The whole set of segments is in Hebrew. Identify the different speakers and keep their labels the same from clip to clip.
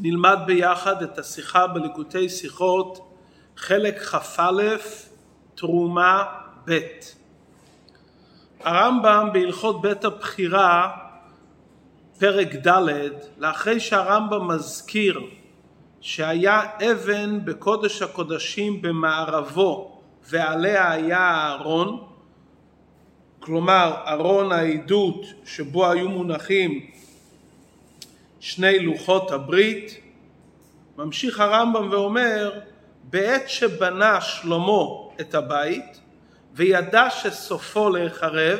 Speaker 1: נלמד ביחד את השיחה בליקוטי שיחות, חלק כ"א, תרומה ב'. הרמב"ם בהלכות בית הבחירה, פרק ד', לאחרי שהרמב"ם מזכיר שהיה אבן בקודש הקודשים במערבו ועליה היה הארון, כלומר ארון העדות שבו היו מונחים שני לוחות הברית, ממשיך הרמב"ם ואומר בעת שבנה שלמה את הבית וידע שסופו להיחרב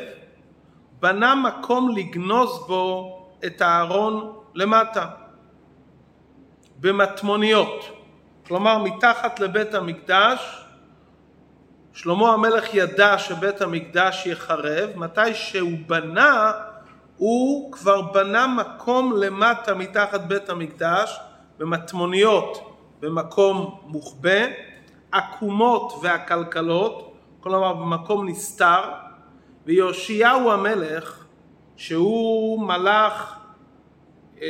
Speaker 1: בנה מקום לגנוז בו את הארון למטה במטמוניות. כלומר מתחת לבית המקדש שלמה המלך ידע שבית המקדש יחרב מתי שהוא בנה הוא כבר בנה מקום למטה מתחת בית המקדש במטמוניות במקום מוחבא, עקומות ועקלקלות, כלומר במקום נסתר, ויאשיהו המלך שהוא מלך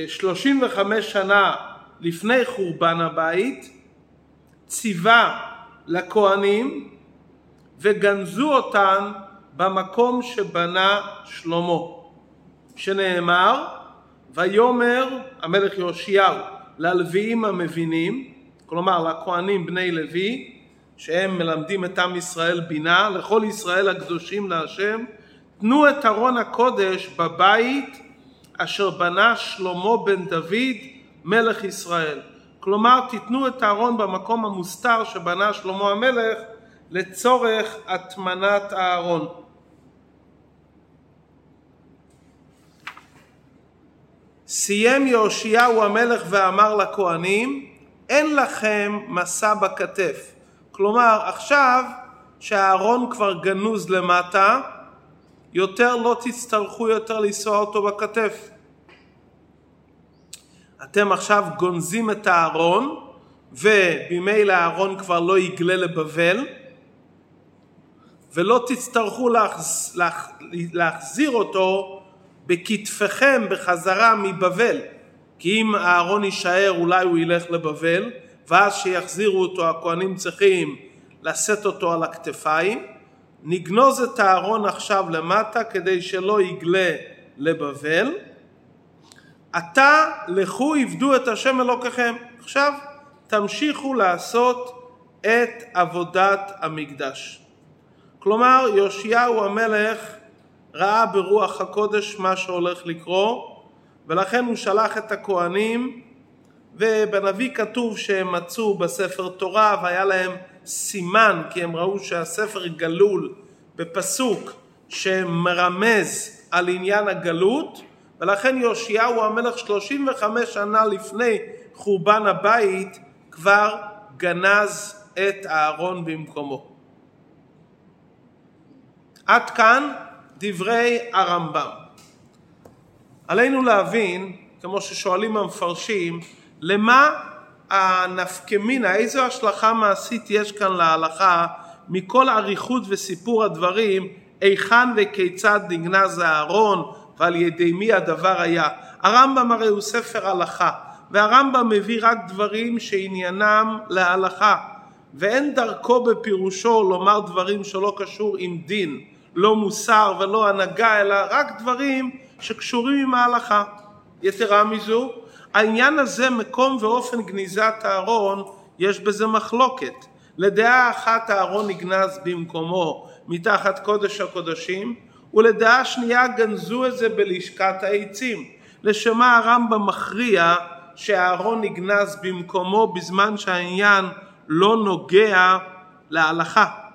Speaker 1: 35 אה, שנה לפני חורבן הבית, ציווה לכהנים וגנזו אותן במקום שבנה שלמה. שנאמר ויאמר המלך יאשיהו ללוויים המבינים כלומר לכהנים בני לוי שהם מלמדים את עם ישראל בינה לכל ישראל הקדושים להשם תנו את ארון הקודש בבית אשר בנה שלמה בן דוד מלך ישראל. כלומר תיתנו את הארון במקום המוסתר שבנה שלמה המלך לצורך הטמנת הארון סיים יאשיהו המלך ואמר לכהנים אין לכם מסע בכתף. כלומר עכשיו שהארון כבר גנוז למטה יותר לא תצטרכו יותר לנסוע אותו בכתף. אתם עכשיו גונזים את הארון ובמילא הארון כבר לא יגלה לבבל ולא תצטרכו להחז... להחזיר אותו בכתפיכם בחזרה מבבל כי אם אהרון יישאר אולי הוא ילך לבבל ואז שיחזירו אותו הכהנים צריכים לשאת אותו על הכתפיים. נגנוז את הארון עכשיו למטה כדי שלא יגלה לבבל. עתה לכו עבדו את השם אלוקיכם. עכשיו תמשיכו לעשות את עבודת המקדש. כלומר יאשיהו המלך ראה ברוח הקודש מה שהולך לקרות ולכן הוא שלח את הכהנים ובנביא כתוב שהם מצאו בספר תורה והיה להם סימן כי הם ראו שהספר גלול בפסוק שמרמז על עניין הגלות ולכן יאשיהו המלך 35 שנה לפני חורבן הבית כבר גנז את הארון במקומו. עד כאן דברי הרמב"ם. עלינו להבין, כמו ששואלים המפרשים, למה הנפקמינה, איזו השלכה מעשית יש כאן להלכה מכל אריכות וסיפור הדברים, היכן וכיצד נגנז הארון ועל ידי מי הדבר היה. הרמב"ם הרי הוא ספר הלכה, והרמב"ם מביא רק דברים שעניינם להלכה, ואין דרכו בפירושו לומר דברים שלא קשור עם דין. לא מוסר ולא הנהגה, אלא רק דברים שקשורים עם ההלכה. יתרה מזו, העניין הזה, מקום ואופן גניזת הארון, יש בזה מחלוקת. לדעה אחת הארון נגנז במקומו מתחת קודש הקודשים, ולדעה שנייה גנזו את זה בלשכת העצים. לשמה הרמב"ם מכריע שהארון נגנז במקומו בזמן שהעניין לא נוגע להלכה.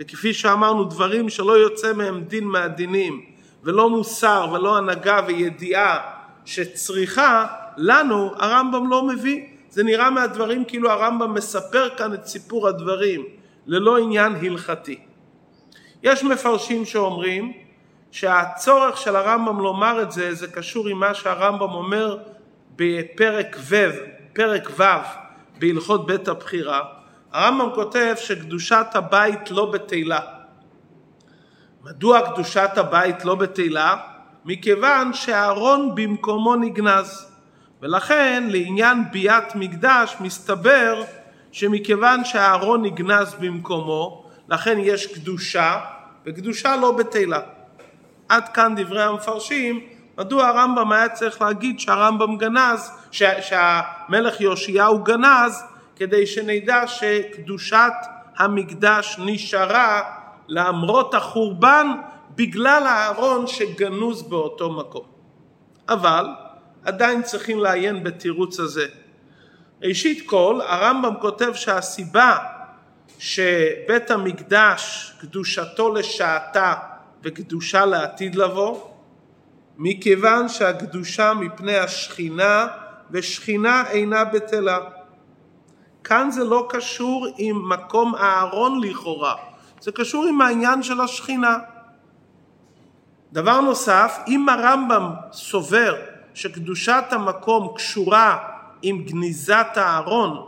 Speaker 1: וכפי שאמרנו דברים שלא יוצא מהם דין מהדינים ולא מוסר ולא הנהגה וידיעה שצריכה לנו הרמב"ם לא מביא. זה נראה מהדברים כאילו הרמב"ם מספר כאן את סיפור הדברים ללא עניין הלכתי. יש מפרשים שאומרים שהצורך של הרמב"ם לומר את זה זה קשור עם מה שהרמב"ם אומר בפרק ו' פרק ו' בהלכות בית הבחירה הרמב"ם כותב שקדושת הבית לא בתהילה. מדוע קדושת הבית לא בתהילה? מכיוון שהארון במקומו נגנז. ולכן לעניין ביאת מקדש מסתבר שמכיוון שהארון נגנז במקומו, לכן יש קדושה, וקדושה לא בטלה. עד כאן דברי המפרשים, מדוע הרמב"ם היה צריך להגיד שהרמב"ם גנז, שה, שהמלך יאשיהו גנז, כדי שנדע שקדושת המקדש נשארה למרות החורבן בגלל הארון שגנוז באותו מקום. אבל עדיין צריכים לעיין בתירוץ הזה. ראשית כל, הרמב"ם כותב שהסיבה שבית המקדש קדושתו לשעתה וקדושה לעתיד לבוא, מכיוון שהקדושה מפני השכינה ושכינה אינה בטלה. כאן זה לא קשור עם מקום הארון לכאורה, זה קשור עם העניין של השכינה. דבר נוסף, אם הרמב"ם סובר שקדושת המקום קשורה עם גניזת הארון,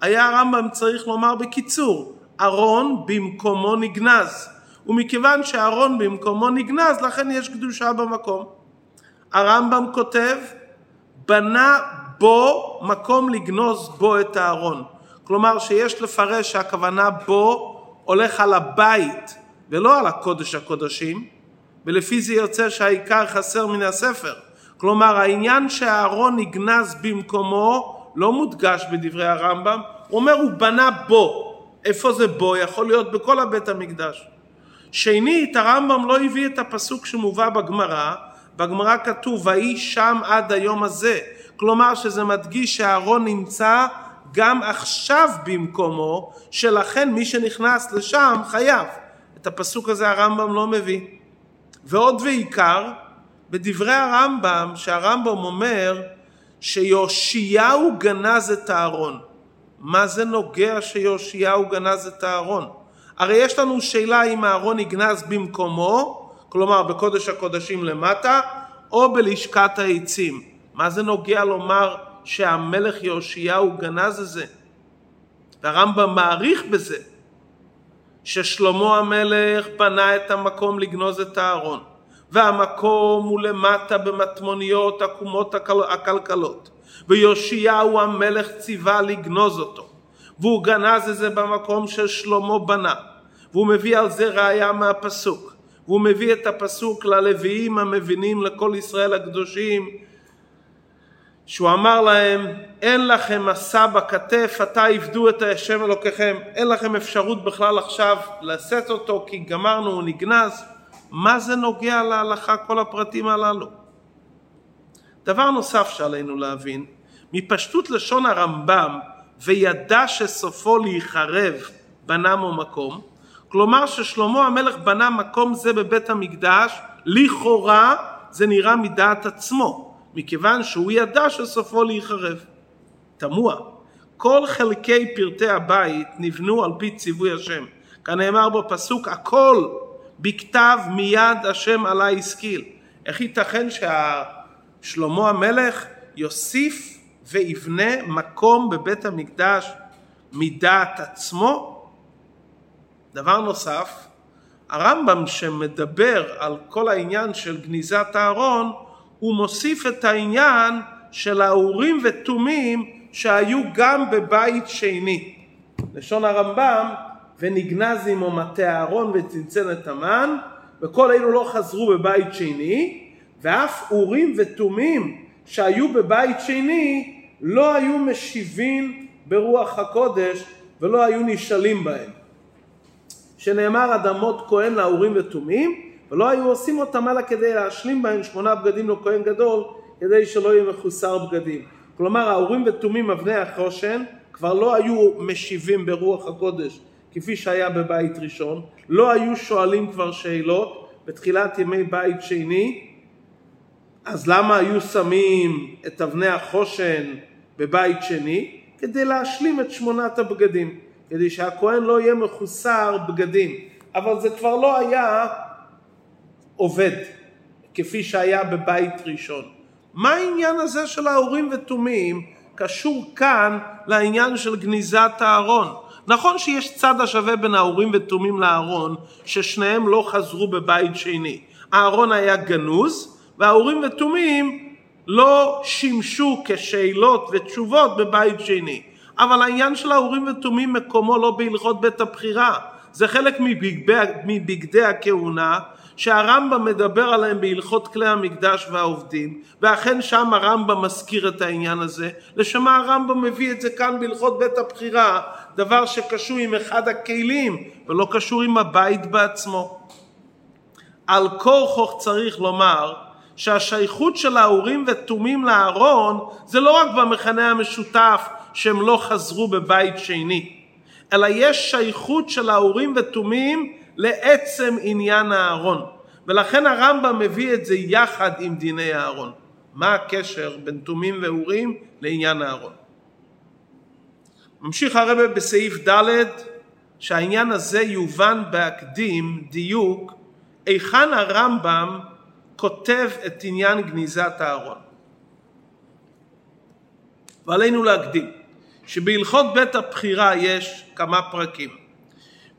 Speaker 1: היה הרמב"ם צריך לומר בקיצור, ארון במקומו נגנז, ומכיוון שארון במקומו נגנז, לכן יש קדושה במקום. הרמב"ם כותב, בנה בו מקום לגנוז בו את הארון. כלומר שיש לפרש שהכוונה בו הולך על הבית ולא על הקודש הקודשים, ולפי זה יוצא שהעיקר חסר מן הספר. כלומר העניין שהארון נגנז במקומו לא מודגש בדברי הרמב"ם, הוא אומר הוא בנה בו. איפה זה בו? יכול להיות בכל הבית המקדש. שנית, הרמב"ם לא הביא את הפסוק שמובא בגמרא, בגמרא כתוב ויהי שם עד היום הזה, כלומר שזה מדגיש שהארון נמצא גם עכשיו במקומו, שלכן מי שנכנס לשם חייב. את הפסוק הזה הרמב"ם לא מביא. ועוד ועיקר, בדברי הרמב"ם, שהרמב"ם אומר שיאשיהו גנז את הארון. מה זה נוגע שיאשיהו גנז את הארון? הרי יש לנו שאלה אם הארון נגנז במקומו, כלומר בקודש הקודשים למטה, או בלשכת העצים. מה זה נוגע לומר שהמלך יאשיהו גנז את זה? והרמב"ם מעריך בזה ששלמה המלך בנה את המקום לגנוז את הארון והמקום הוא למטה במטמוניות עקומות הכלכלות ויאשיהו המלך ציווה לגנוז אותו והוא גנז את זה במקום ששלמה בנה והוא מביא על זה ראיה מהפסוק והוא מביא את הפסוק ללוויים המבינים לכל ישראל הקדושים שהוא אמר להם אין לכם מסע בכתף עתה עבדו את השם אלוקיכם אין לכם אפשרות בכלל עכשיו לשאת אותו כי גמרנו הוא נגנז. מה זה נוגע להלכה כל הפרטים הללו? דבר נוסף שעלינו להבין מפשטות לשון הרמב"ם וידע שסופו להיחרב בנם מקום כלומר ששלמה המלך בנה מקום זה בבית המקדש לכאורה זה נראה מדעת עצמו מכיוון שהוא ידע שסופו להיחרב. תמוה, כל חלקי פרטי הבית נבנו על פי ציווי השם. כנאמר בפסוק הכל בכתב מיד השם עלי השכיל. איך ייתכן ששלמה המלך יוסיף ויבנה מקום בבית המקדש מדעת עצמו? דבר נוסף, הרמב"ם שמדבר על כל העניין של גניזת הארון הוא מוסיף את העניין של האורים ותומים שהיו גם בבית שני. לשון הרמב"ם, ונגנז עמו מטה אהרון וצנצן את המן, וכל אלו לא חזרו בבית שני, ואף אורים ותומים שהיו בבית שני לא היו משיבים ברוח הקודש ולא היו נשאלים בהם. שנאמר אדמות כהן לאורים ותומים, ולא היו עושים אותם אלא כדי להשלים בהם שמונה בגדים לכהן גדול כדי שלא יהיה מחוסר בגדים. כלומר האורים ותומים אבני החושן כבר לא היו משיבים ברוח הקודש כפי שהיה בבית ראשון, לא היו שואלים כבר שאלות בתחילת ימי בית שני, אז למה היו שמים את אבני החושן בבית שני? כדי להשלים את שמונת הבגדים, כדי שהכהן לא יהיה מחוסר בגדים, אבל זה כבר לא היה עובד, כפי שהיה בבית ראשון. מה העניין הזה של האורים ותומים קשור כאן לעניין של גניזת הארון? נכון שיש צד השווה בין האורים ותומים לארון, ששניהם לא חזרו בבית שני. הארון היה גנוז, והאורים ותומים לא שימשו כשאלות ותשובות בבית שני. אבל העניין של האורים ותומים מקומו לא בהלכות בית הבחירה. זה חלק מבגדי, הכהונה שהרמב"ם מדבר עליהם בהלכות כלי המקדש והעובדים ואכן שם הרמב"ם מזכיר את העניין הזה לשם הרמב"ם מביא את זה כאן בהלכות בית הבחירה דבר שקשור עם אחד הכלים ולא קשור עם הבית בעצמו. על כורחוך צריך לומר שהשייכות של האורים ותומים לארון זה לא רק במכנה המשותף שהם לא חזרו בבית שני אלא יש שייכות של האורים ותומים לעצם עניין הארון. ולכן הרמב"ם מביא את זה יחד עם דיני הארון. מה הקשר בין תומים ואורים לעניין הארון? ממשיך הרבה בסעיף ד' שהעניין הזה יובן בהקדים דיוק היכן הרמב"ם כותב את עניין גניזת הארון? ועלינו להקדים שבהלכות בית הבחירה יש כמה פרקים.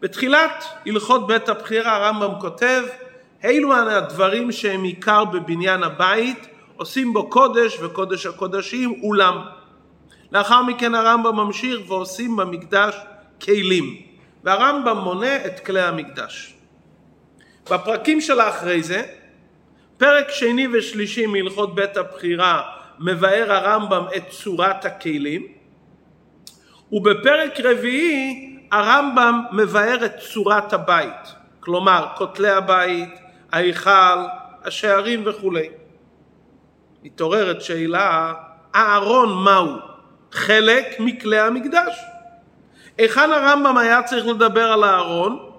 Speaker 1: בתחילת הלכות בית הבחירה הרמב"ם כותב אילו הדברים שהם עיקר בבניין הבית עושים בו קודש וקודש הקודשים אולם. לאחר מכן הרמב"ם ממשיך ועושים במקדש כלים והרמב"ם מונה את כלי המקדש. בפרקים של אחרי זה פרק שני ושלישי מהלכות בית הבחירה מבאר הרמב"ם את צורת הכלים ובפרק רביעי הרמב"ם מבאר את צורת הבית, כלומר כותלי הבית, ההיכל, השערים וכולי. מתעוררת שאלה, הארון מהו? חלק מכלי המקדש. היכן הרמב"ם היה צריך לדבר על הארון?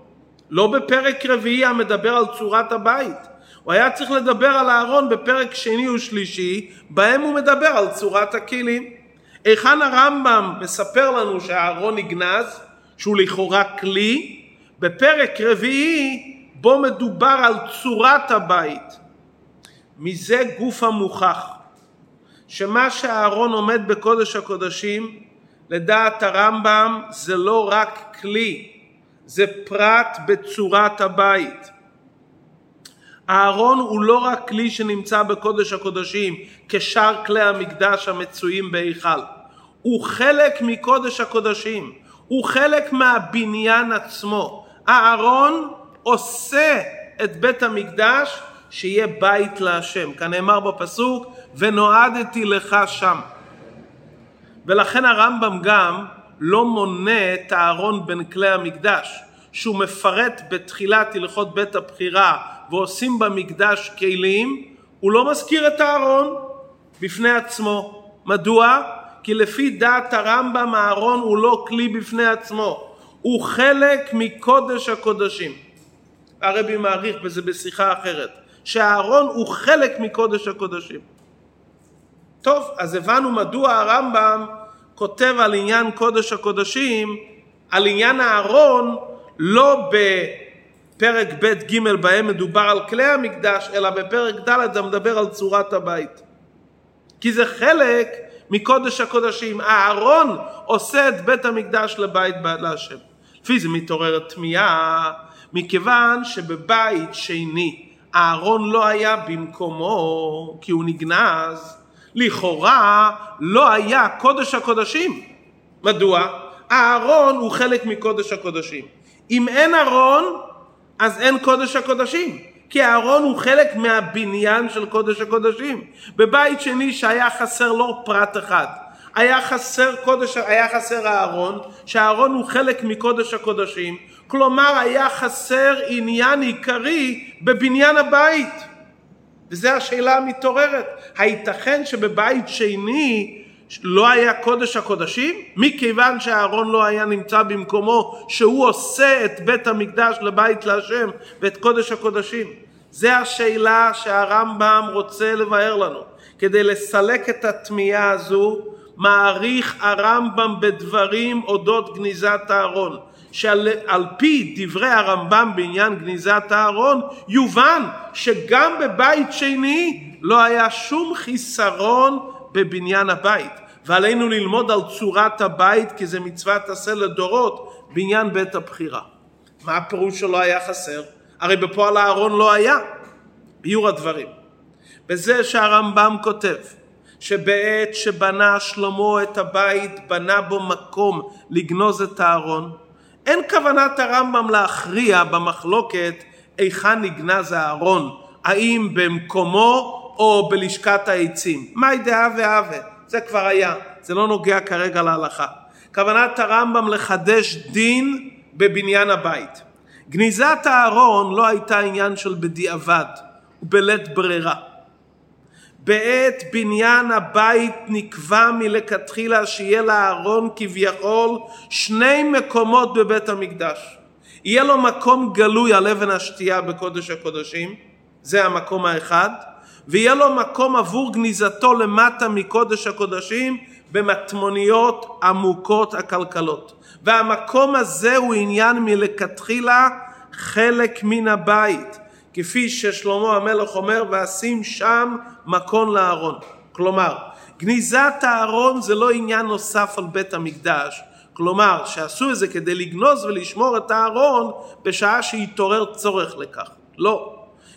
Speaker 1: לא בפרק רביעי המדבר על צורת הבית. הוא היה צריך לדבר על הארון בפרק שני ושלישי, בהם הוא מדבר על צורת הכלים. היכן הרמב"ם מספר לנו שהארון נגנז, שהוא לכאורה כלי, בפרק רביעי בו מדובר על צורת הבית. מזה גוף המוכח, שמה שהארון עומד בקודש הקודשים, לדעת הרמב"ם זה לא רק כלי, זה פרט בצורת הבית. הארון הוא לא רק כלי שנמצא בקודש הקודשים כשאר כלי המקדש המצויים בהיכל. הוא חלק מקודש הקודשים, הוא חלק מהבניין עצמו. הארון עושה את בית המקדש שיהיה בית להשם. כאן נאמר בפסוק ונועדתי לך שם. ולכן הרמב"ם גם לא מונה את הארון בין כלי המקדש, שהוא מפרט בתחילת הלכות בית הבחירה ועושים במקדש כלים, הוא לא מזכיר את הארון בפני עצמו. מדוע? כי לפי דעת הרמב"ם הארון הוא לא כלי בפני עצמו, הוא חלק מקודש הקודשים. הרבי מעריך בזה בשיחה אחרת, שהארון הוא חלק מקודש הקודשים. טוב, אז הבנו מדוע הרמב"ם כותב על עניין קודש הקודשים, על עניין הארון, לא בפרק ב' ג' בהם מדובר על כלי המקדש, אלא בפרק ד' זה מדבר על צורת הבית. כי זה חלק מקודש הקודשים. אהרון עושה את בית המקדש לבית להשם. לפי זה מתעוררת תמיהה, מכיוון שבבית שני אהרון לא היה במקומו כי הוא נגנז, לכאורה לא היה קודש הקודשים. מדוע? אהרון הוא חלק מקודש הקודשים. אם אין ארון, אז אין קודש הקודשים. כי הארון הוא חלק מהבניין של קודש הקודשים. בבית שני שהיה חסר לא פרט אחד, היה חסר קודש, היה חסר הארון, שהארון הוא חלק מקודש הקודשים, כלומר היה חסר עניין עיקרי בבניין הבית. וזו השאלה המתעוררת, הייתכן שבבית שני לא היה קודש הקודשים? מכיוון שהארון לא היה נמצא במקומו שהוא עושה את בית המקדש לבית להשם ואת קודש הקודשים. זה השאלה שהרמב"ם רוצה לבאר לנו. כדי לסלק את התמיהה הזו מעריך הרמב"ם בדברים אודות גניזת הארון. שעל פי דברי הרמב"ם בעניין גניזת הארון יובן שגם בבית שני לא היה שום חיסרון בבניין הבית ועלינו ללמוד על צורת הבית כי זה מצוות עשה לדורות בעניין בית הבחירה. מה הפירוש שלא היה חסר? הרי בפועל הארון לא היה. ביור הדברים. בזה שהרמב"ם כותב שבעת שבנה שלמה את הבית בנה בו מקום לגנוז את הארון אין כוונת הרמב"ם להכריע במחלוקת היכן נגנז הארון האם במקומו או בלשכת העצים מאי דעה והווה זה כבר היה זה לא נוגע כרגע להלכה כוונת הרמב"ם לחדש דין בבניין הבית גניזת הארון לא הייתה עניין של בדיעבד ובלית ברירה בעת בניין הבית נקבע מלכתחילה שיהיה לאהרון כביכול שני מקומות בבית המקדש. יהיה לו מקום גלוי על אבן השתייה בקודש הקודשים, זה המקום האחד, ויהיה לו מקום עבור גניזתו למטה מקודש הקודשים במטמוניות עמוקות עקלקלות. והמקום הזה הוא עניין מלכתחילה חלק מן הבית. כפי ששלמה המלך אומר ואשים שם מקום לארון. כלומר, גניזת הארון זה לא עניין נוסף על בית המקדש, כלומר שעשו את זה כדי לגנוז ולשמור את הארון בשעה שהתעורר צורך לכך. לא.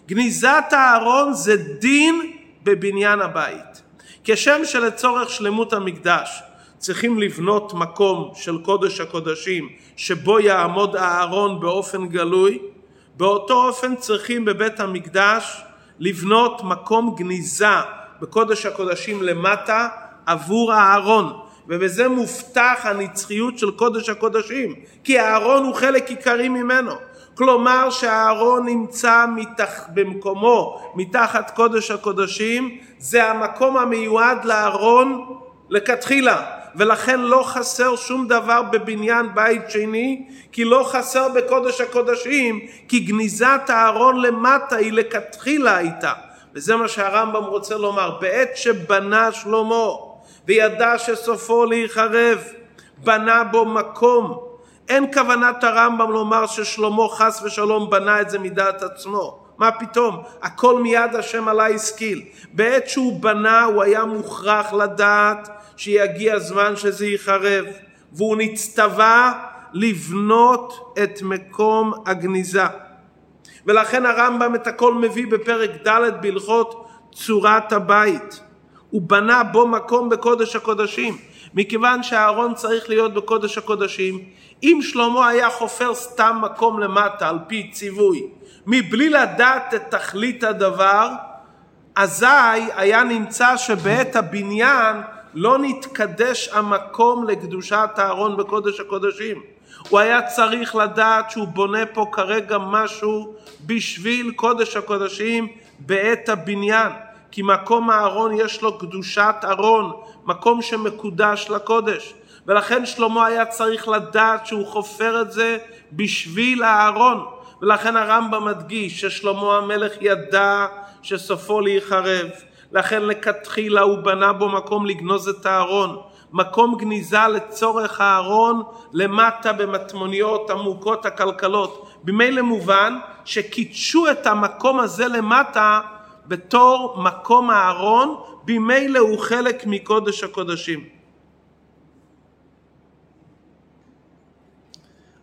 Speaker 1: גניזת הארון זה דין בבניין הבית. כשם שלצורך שלמות המקדש צריכים לבנות מקום של קודש הקודשים שבו יעמוד הארון באופן גלוי, באותו אופן צריכים בבית המקדש לבנות מקום גניזה בקודש הקודשים למטה עבור הארון ובזה מובטח הנצחיות של קודש הקודשים כי הארון הוא חלק עיקרי ממנו. כלומר שהארון נמצא מתח, במקומו מתחת קודש הקודשים זה המקום המיועד לארון לכתחילה ולכן לא חסר שום דבר בבניין בית שני כי לא חסר בקודש הקודשים כי גניזת הארון למטה היא לכתחילה הייתה וזה מה שהרמב"ם רוצה לומר בעת שבנה שלמה וידע שסופו להיחרב בנה בו מקום אין כוונת הרמב"ם לומר ששלמה חס ושלום בנה את זה מדעת עצמו מה פתאום? הכל מיד השם עלי השכיל. בעת שהוא בנה הוא היה מוכרח לדעת שיגיע זמן שזה ייחרב והוא נצטווה לבנות את מקום הגניזה. ולכן הרמב"ם את הכל מביא בפרק ד' בהלכות צורת הבית. הוא בנה בו מקום בקודש הקודשים. מכיוון שהארון צריך להיות בקודש הקודשים אם שלמה היה חופר סתם מקום למטה על פי ציווי מבלי לדעת את תכלית הדבר אזי היה נמצא שבעת הבניין לא נתקדש המקום לקדושת הארון בקודש הקודשים. הוא היה צריך לדעת שהוא בונה פה כרגע משהו בשביל קודש הקודשים בעת הבניין. כי מקום הארון יש לו קדושת ארון, מקום שמקודש לקודש. ולכן שלמה היה צריך לדעת שהוא חופר את זה בשביל הארון. ולכן הרמב"ם מדגיש ששלמה המלך ידע שסופו להיחרב. לכן לכתחילה הוא בנה בו מקום לגנוז את הארון. מקום גניזה לצורך הארון למטה במטמוניות עמוקות הכלכלות. במילא מובן שקידשו את המקום הזה למטה בתור מקום הארון, במילא הוא חלק מקודש הקודשים.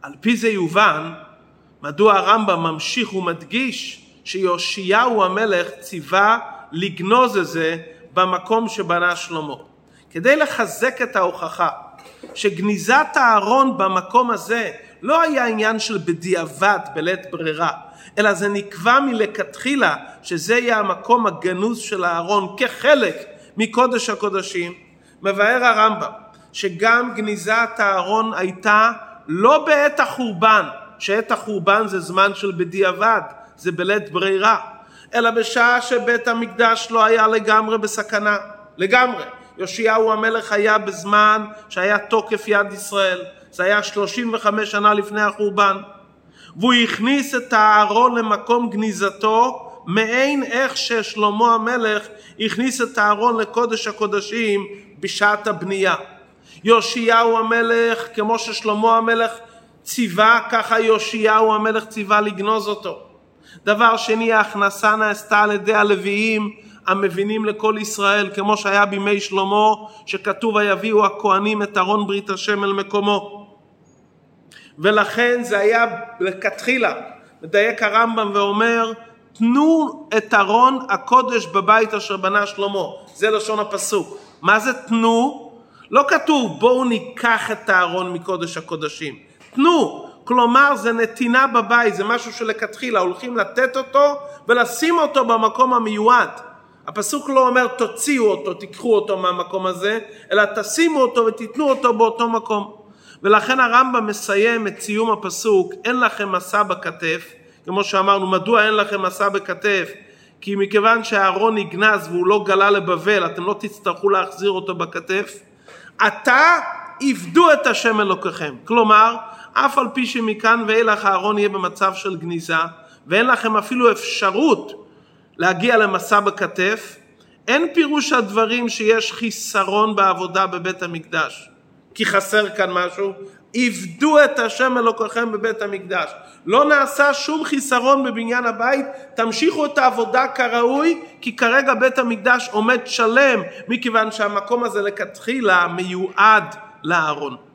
Speaker 1: על פי זה יובן מדוע הרמב"ם ממשיך ומדגיש שיאשיהו המלך ציווה לגנוז את זה במקום שבנה שלמה. כדי לחזק את ההוכחה שגניזת הארון במקום הזה לא היה עניין של בדיעבד בלית ברירה, אלא זה נקבע מלכתחילה שזה יהיה המקום הגנוז של הארון כחלק מקודש הקודשים, מבאר הרמב"ם שגם גניזת הארון הייתה לא בעת החורבן, שעת החורבן זה זמן של בדיעבד, זה בלית ברירה, אלא בשעה שבית המקדש לא היה לגמרי בסכנה, לגמרי. יאשיהו המלך היה בזמן שהיה תוקף יד ישראל, זה היה 35 שנה לפני החורבן, והוא הכניס את הארון למקום גניזתו מעין איך ששלמה המלך הכניס את הארון לקודש הקודשים בשעת הבנייה. יאשיהו המלך, כמו ששלמה המלך ציווה, ככה יאשיהו המלך ציווה לגנוז אותו. דבר שני, ההכנסה נעשתה על ידי הלוויים המבינים לכל ישראל, כמו שהיה בימי שלמה, שכתוב ויביאו הכהנים את ארון ברית השם אל מקומו. ולכן זה היה לכתחילה, מדייק הרמב"ם ואומר, תנו את ארון הקודש בבית אשר בנה שלמה. זה לשון הפסוק. מה זה תנו? לא כתוב בואו ניקח את הארון מקודש הקודשים. תנו. כלומר זה נתינה בבית, זה משהו שלכתחילה הולכים לתת אותו ולשים אותו במקום המיועד. הפסוק לא אומר תוציאו אותו, תיקחו אותו מהמקום הזה, אלא תשימו אותו ותיתנו אותו באותו מקום. ולכן הרמב"ם מסיים את סיום הפסוק, אין לכם מסע בכתף, כמו שאמרנו, מדוע אין לכם מסע בכתף? כי מכיוון שהארון נגנז והוא לא גלה לבבל, אתם לא תצטרכו להחזיר אותו בכתף. עתה עבדו את השם אלוקיכם. כלומר, אף על פי שמכאן ואילך הארון יהיה במצב של גניזה, ואין לכם אפילו אפשרות להגיע למסע בכתף, אין פירוש הדברים שיש חיסרון בעבודה בבית המקדש. כי חסר כאן משהו, עבדו את השם אלוקיכם בבית המקדש. לא נעשה שום חיסרון בבניין הבית, תמשיכו את העבודה כראוי, כי כרגע בית המקדש עומד שלם, מכיוון שהמקום הזה לכתחילה מיועד לארון.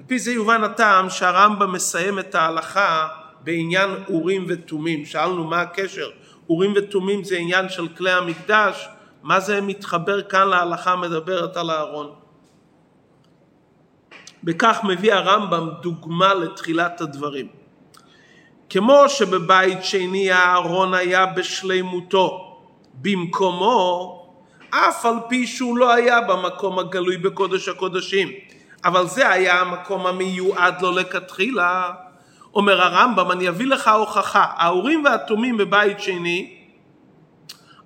Speaker 1: על פי זה יובן הטעם שהרמב"ם מסיים את ההלכה בעניין אורים ותומים. שאלנו מה הקשר? אורים ותומים זה עניין של כלי המקדש, מה זה מתחבר כאן להלכה מדברת על הארון? בכך מביא הרמב"ם דוגמה לתחילת הדברים. כמו שבבית שני הארון היה בשלימותו במקומו, אף על פי שהוא לא היה במקום הגלוי בקודש הקודשים, אבל זה היה המקום המיועד לו לכתחילה. אומר הרמב"ם, אני אביא לך הוכחה, האורים והתומים בבית שני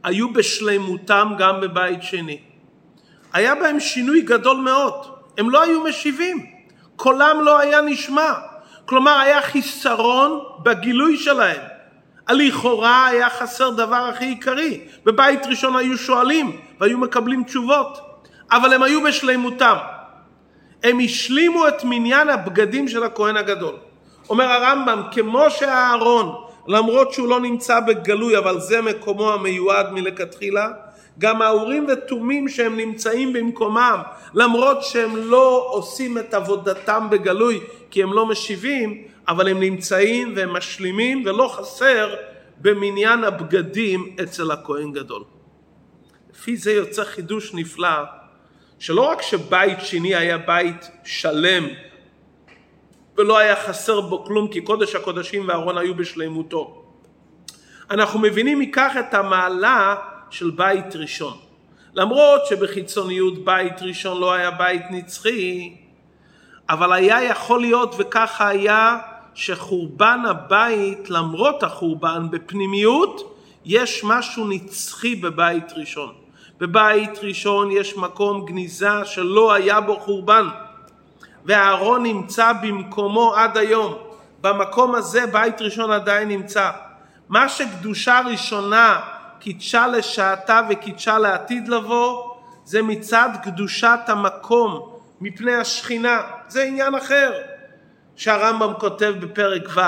Speaker 1: היו בשלימותם גם בבית שני. היה בהם שינוי גדול מאוד. הם לא היו משיבים, קולם לא היה נשמע. כלומר היה חיסרון בגילוי שלהם. לכאורה היה חסר דבר הכי עיקרי. בבית ראשון היו שואלים והיו מקבלים תשובות, אבל הם היו בשלימותם. הם השלימו את מניין הבגדים של הכהן הגדול. אומר הרמב"ם, כמו שהארון, למרות שהוא לא נמצא בגלוי, אבל זה מקומו המיועד מלכתחילה, גם האורים ותומים שהם נמצאים במקומם, למרות שהם לא עושים את עבודתם בגלוי, כי הם לא משיבים, אבל הם נמצאים והם משלימים, ולא חסר במניין הבגדים אצל הכהן גדול. לפי זה יוצא חידוש נפלא, שלא רק שבית שני היה בית שלם, ולא היה חסר בו כלום, כי קודש הקודשים והארון היו בשלמותו. אנחנו מבינים מכך את המעלה של בית ראשון. למרות שבחיצוניות בית ראשון לא היה בית נצחי, אבל היה יכול להיות וככה היה שחורבן הבית למרות החורבן בפנימיות יש משהו נצחי בבית ראשון. בבית ראשון יש מקום גניזה שלא היה בו חורבן והארון נמצא במקומו עד היום. במקום הזה בית ראשון עדיין נמצא. מה שקדושה ראשונה קידשה לשעתה וקידשה לעתיד לבוא, זה מצד קדושת המקום מפני השכינה. זה עניין אחר שהרמב"ם כותב בפרק ו'.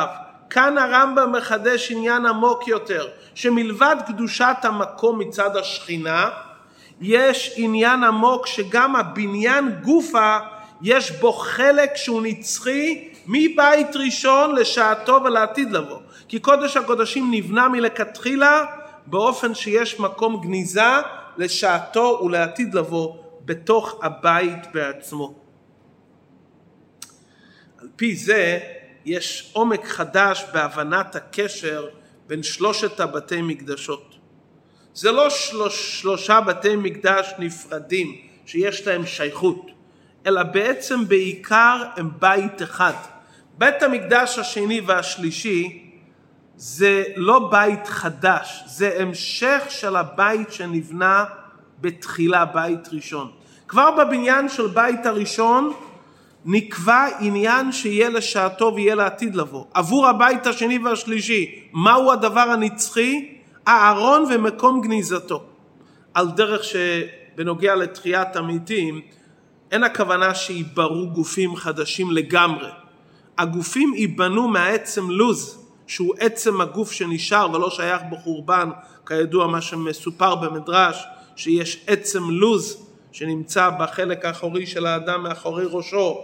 Speaker 1: כאן הרמב"ם מחדש עניין עמוק יותר, שמלבד קדושת המקום מצד השכינה, יש עניין עמוק שגם הבניין גופה יש בו חלק שהוא נצחי מבית ראשון לשעתו ולעתיד לבוא. כי קודש הקודשים נבנה מלכתחילה באופן שיש מקום גניזה לשעתו ולעתיד לבוא בתוך הבית בעצמו. על פי זה יש עומק חדש בהבנת הקשר בין שלושת הבתי מקדשות. זה לא שלוש, שלושה בתי מקדש נפרדים שיש להם שייכות, אלא בעצם בעיקר הם בית אחד. בית המקדש השני והשלישי זה לא בית חדש, זה המשך של הבית שנבנה בתחילה, בית ראשון. כבר בבניין של בית הראשון נקבע עניין שיהיה לשעתו ויהיה לעתיד לבוא. עבור הבית השני והשלישי, מהו הדבר הנצחי? הארון ומקום גניזתו. על דרך שבנוגע לתחיית המתים, אין הכוונה שייברו גופים חדשים לגמרי. הגופים ייבנו מהעצם לוז. שהוא עצם הגוף שנשאר ולא שייך בו חורבן, כידוע מה שמסופר במדרש, שיש עצם לוז שנמצא בחלק האחורי של האדם מאחורי ראשו,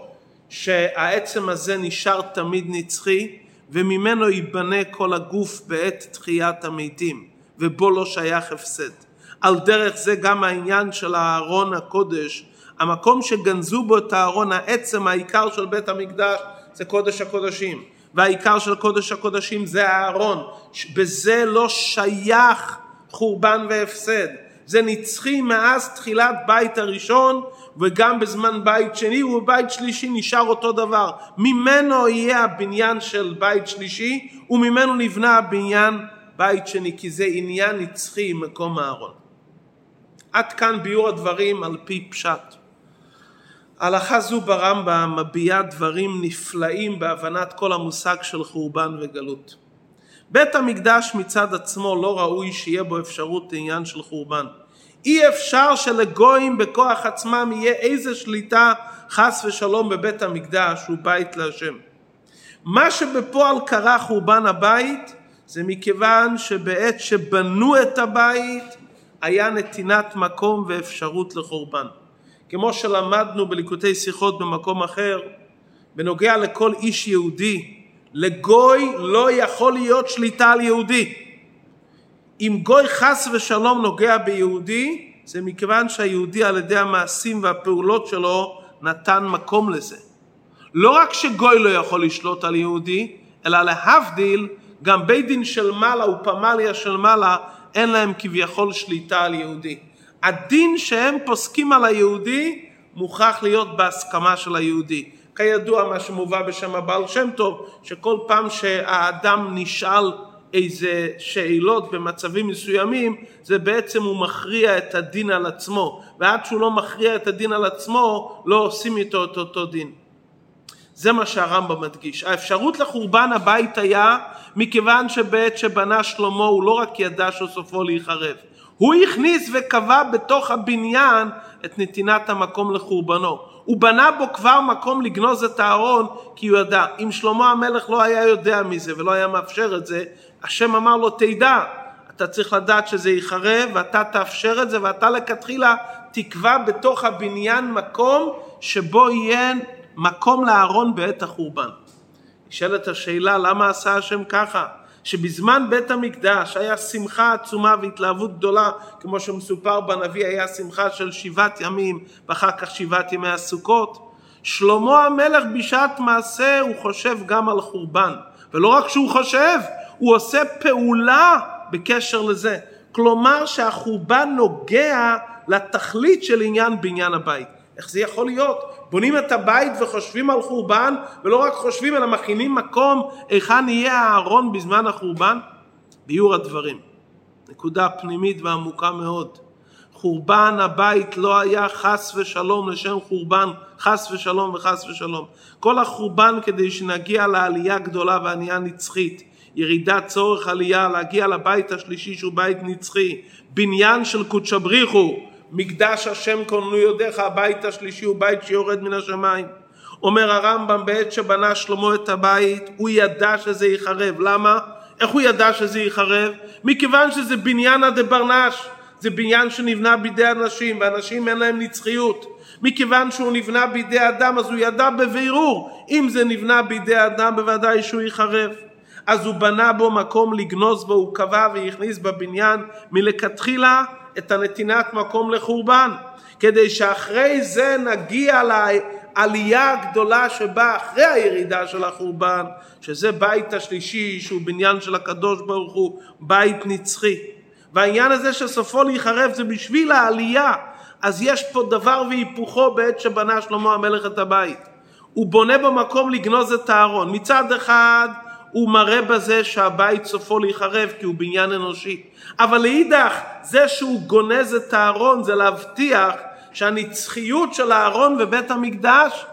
Speaker 1: שהעצם הזה נשאר תמיד נצחי, וממנו ייבנה כל הגוף בעת תחיית המתים, ובו לא שייך הפסד. על דרך זה גם העניין של הארון הקודש, המקום שגנזו בו את הארון, העצם העיקר של בית המקדש זה קודש הקודשים, והעיקר של קודש הקודשים זה הארון, בזה לא שייך חורבן והפסד, זה נצחי מאז תחילת בית הראשון וגם בזמן בית שני ובבית שלישי נשאר אותו דבר. ממנו יהיה הבניין של בית שלישי וממנו נבנה הבניין בית שני כי זה עניין נצחי מקום הארון. עד כאן ביאור הדברים על פי פשט. הלכה זו ברמב"ם מביעה דברים נפלאים בהבנת כל המושג של חורבן וגלות. בית המקדש מצד עצמו לא ראוי שיהיה בו אפשרות לעניין של חורבן. אי אפשר שלגויים בכוח עצמם יהיה איזה שליטה חס ושלום בבית המקדש הוא בית להשם. מה שבפועל קרה חורבן הבית זה מכיוון שבעת שבנו את הבית היה נתינת מקום ואפשרות לחורבן. כמו שלמדנו בליקוטי שיחות במקום אחר, בנוגע לכל איש יהודי, לגוי לא יכול להיות שליטה על יהודי. אם גוי חס ושלום נוגע ביהודי, זה מכיוון שהיהודי על ידי המעשים והפעולות שלו נתן מקום לזה. לא רק שגוי לא יכול לשלוט על יהודי, אלא להבדיל, גם בית דין של מעלה ופמליה של מעלה, אין להם כביכול שליטה על יהודי. הדין שהם פוסקים על היהודי מוכרח להיות בהסכמה של היהודי. כידוע מה שמובא בשם הבעל שם טוב, שכל פעם שהאדם נשאל איזה שאלות במצבים מסוימים, זה בעצם הוא מכריע את הדין על עצמו, ועד שהוא לא מכריע את הדין על עצמו, לא עושים איתו את אותו דין. זה מה שהרמב"ם מדגיש. האפשרות לחורבן הבית היה מכיוון שבעת שבנה שלמה הוא לא רק ידע שסופו להיחרב, הוא הכניס וקבע בתוך הבניין את נתינת המקום לחורבנו. הוא בנה בו כבר מקום לגנוז את הארון כי הוא ידע. אם שלמה המלך לא היה יודע מזה ולא היה מאפשר את זה, השם אמר לו תדע, אתה צריך לדעת שזה ייחרב ואתה תאפשר את זה ואתה לכתחילה תקבע בתוך הבניין מקום שבו יהיה מקום לארון בעת החורבן. נשאלת השאלה למה עשה השם ככה? שבזמן בית המקדש היה שמחה עצומה והתלהבות גדולה כמו שמסופר בנביא היה שמחה של שבעת ימים ואחר כך שבעת ימי הסוכות שלמה המלך בשעת מעשה הוא חושב גם על חורבן ולא רק שהוא חושב הוא עושה פעולה בקשר לזה כלומר שהחורבן נוגע לתכלית של עניין בניין הבית איך זה יכול להיות? בונים את הבית וחושבים על חורבן, ולא רק חושבים אלא מכינים מקום היכן יהיה הארון בזמן החורבן? ביור הדברים. נקודה פנימית ועמוקה מאוד. חורבן הבית לא היה חס ושלום לשם חורבן, חס ושלום וחס ושלום. כל החורבן כדי שנגיע לעלייה גדולה ועלייה נצחית. ירידת צורך עלייה, להגיע לבית השלישי שהוא בית נצחי. בניין של קודשא בריחו. מקדש השם כוננו יודיך הבית השלישי הוא בית שיורד מן השמיים. אומר הרמב"ם בעת שבנה שלמה את הבית הוא ידע שזה ייחרב. למה? איך הוא ידע שזה ייחרב? מכיוון שזה בניינה דה ברנש זה בניין שנבנה בידי אנשים ואנשים אין להם נצחיות. מכיוון שהוא נבנה בידי אדם אז הוא ידע בבירור. אם זה נבנה בידי אדם בוודאי שהוא ייחרב. אז הוא בנה בו מקום לגנוז בו הוא קבע והכניס בבניין מלכתחילה את הנתינת מקום לחורבן, כדי שאחרי זה נגיע לעלייה הגדולה שבאה אחרי הירידה של החורבן, שזה בית השלישי שהוא בניין של הקדוש ברוך הוא, בית נצחי. והעניין הזה שסופו להיחרב זה בשביל העלייה, אז יש פה דבר והיפוכו בעת שבנה שלמה המלך את הבית. הוא בונה במקום לגנוז את הארון. מצד אחד הוא מראה בזה שהבית סופו להיחרב כי הוא בניין אנושי. אבל לאידך, זה שהוא גונז את הארון זה להבטיח שהנצחיות של הארון ובית המקדש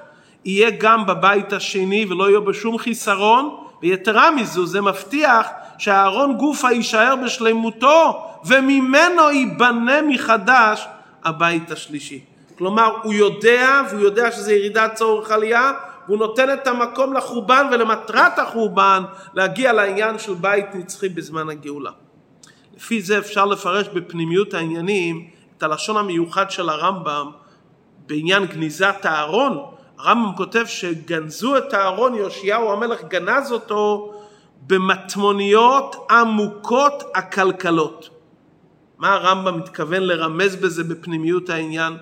Speaker 1: יהיה גם בבית השני ולא יהיה בשום חיסרון, ויתרה מזו זה מבטיח שהארון גופה יישאר בשלמותו וממנו ייבנה מחדש הבית השלישי. כלומר הוא יודע והוא יודע שזה ירידת צורך עלייה והוא נותן את המקום לחורבן ולמטרת החורבן להגיע לעניין של בית נצחי בזמן הגאולה. לפי זה אפשר לפרש בפנימיות העניינים את הלשון המיוחד של הרמב"ם בעניין גניזת הארון. הרמב"ם כותב שגנזו את הארון, יאשיהו המלך גנז אותו במטמוניות עמוקות הכלכלות. מה הרמב"ם מתכוון לרמז בזה בפנימיות העניין?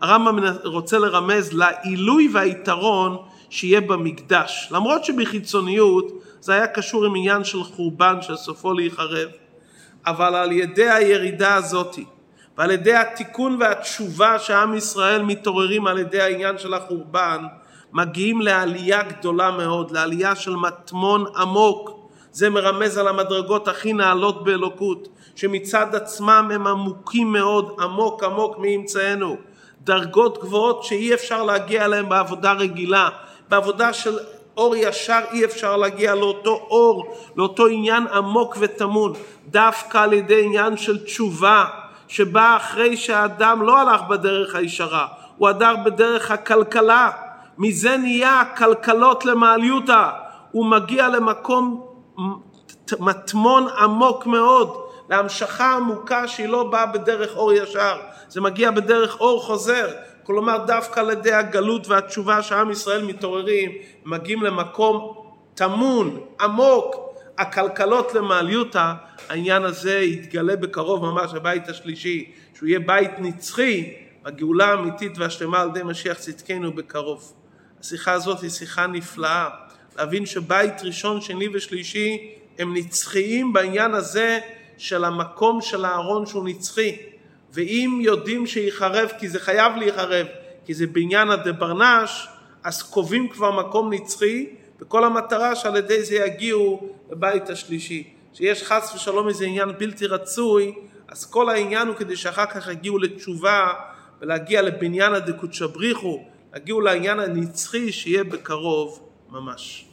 Speaker 1: הרמב"ם רוצה לרמז לעילוי והיתרון שיהיה במקדש. למרות שבחיצוניות זה היה קשור עם עניין של חורבן שסופו להיחרב, אבל על ידי הירידה הזאתי ועל ידי התיקון והתשובה שעם ישראל מתעוררים על ידי העניין של החורבן, מגיעים לעלייה גדולה מאוד, לעלייה של מטמון עמוק. זה מרמז על המדרגות הכי נעלות באלוקות, שמצד עצמם הם עמוקים מאוד, עמוק עמוק מאמצענו. דרגות גבוהות שאי אפשר להגיע אליהן בעבודה רגילה. בעבודה של אור ישר אי אפשר להגיע לאותו אור, לאותו עניין עמוק וטמון. דווקא על ידי עניין של תשובה, שבא אחרי שהאדם לא הלך בדרך הישרה, הוא הדר בדרך הכלכלה. מזה נהיה הכלכלות למעליותה. הוא מגיע למקום מטמון עמוק מאוד, להמשכה עמוקה שהיא לא באה בדרך אור ישר, זה מגיע בדרך אור חוזר. כלומר דווקא על ידי הגלות והתשובה שעם ישראל מתעוררים, מגיעים למקום טמון, עמוק, הכלכלות למעליותה, העניין הזה יתגלה בקרוב ממש הבית השלישי, שהוא יהיה בית נצחי, הגאולה האמיתית והשלמה על ידי משיח צדקנו בקרוב. השיחה הזאת היא שיחה נפלאה, להבין שבית ראשון, שני ושלישי הם נצחיים בעניין הזה של המקום של הארון שהוא נצחי. ואם יודעים שיחרב, כי זה חייב להיחרב, כי זה בעניין הדברנש, אז קובעים כבר מקום נצחי, וכל המטרה שעל ידי זה יגיעו לבית השלישי. שיש חס ושלום איזה עניין בלתי רצוי, אז כל העניין הוא כדי שאחר כך יגיעו לתשובה ולהגיע לבניין הדקות שבריחו, יגיעו לעניין הנצחי שיהיה בקרוב ממש.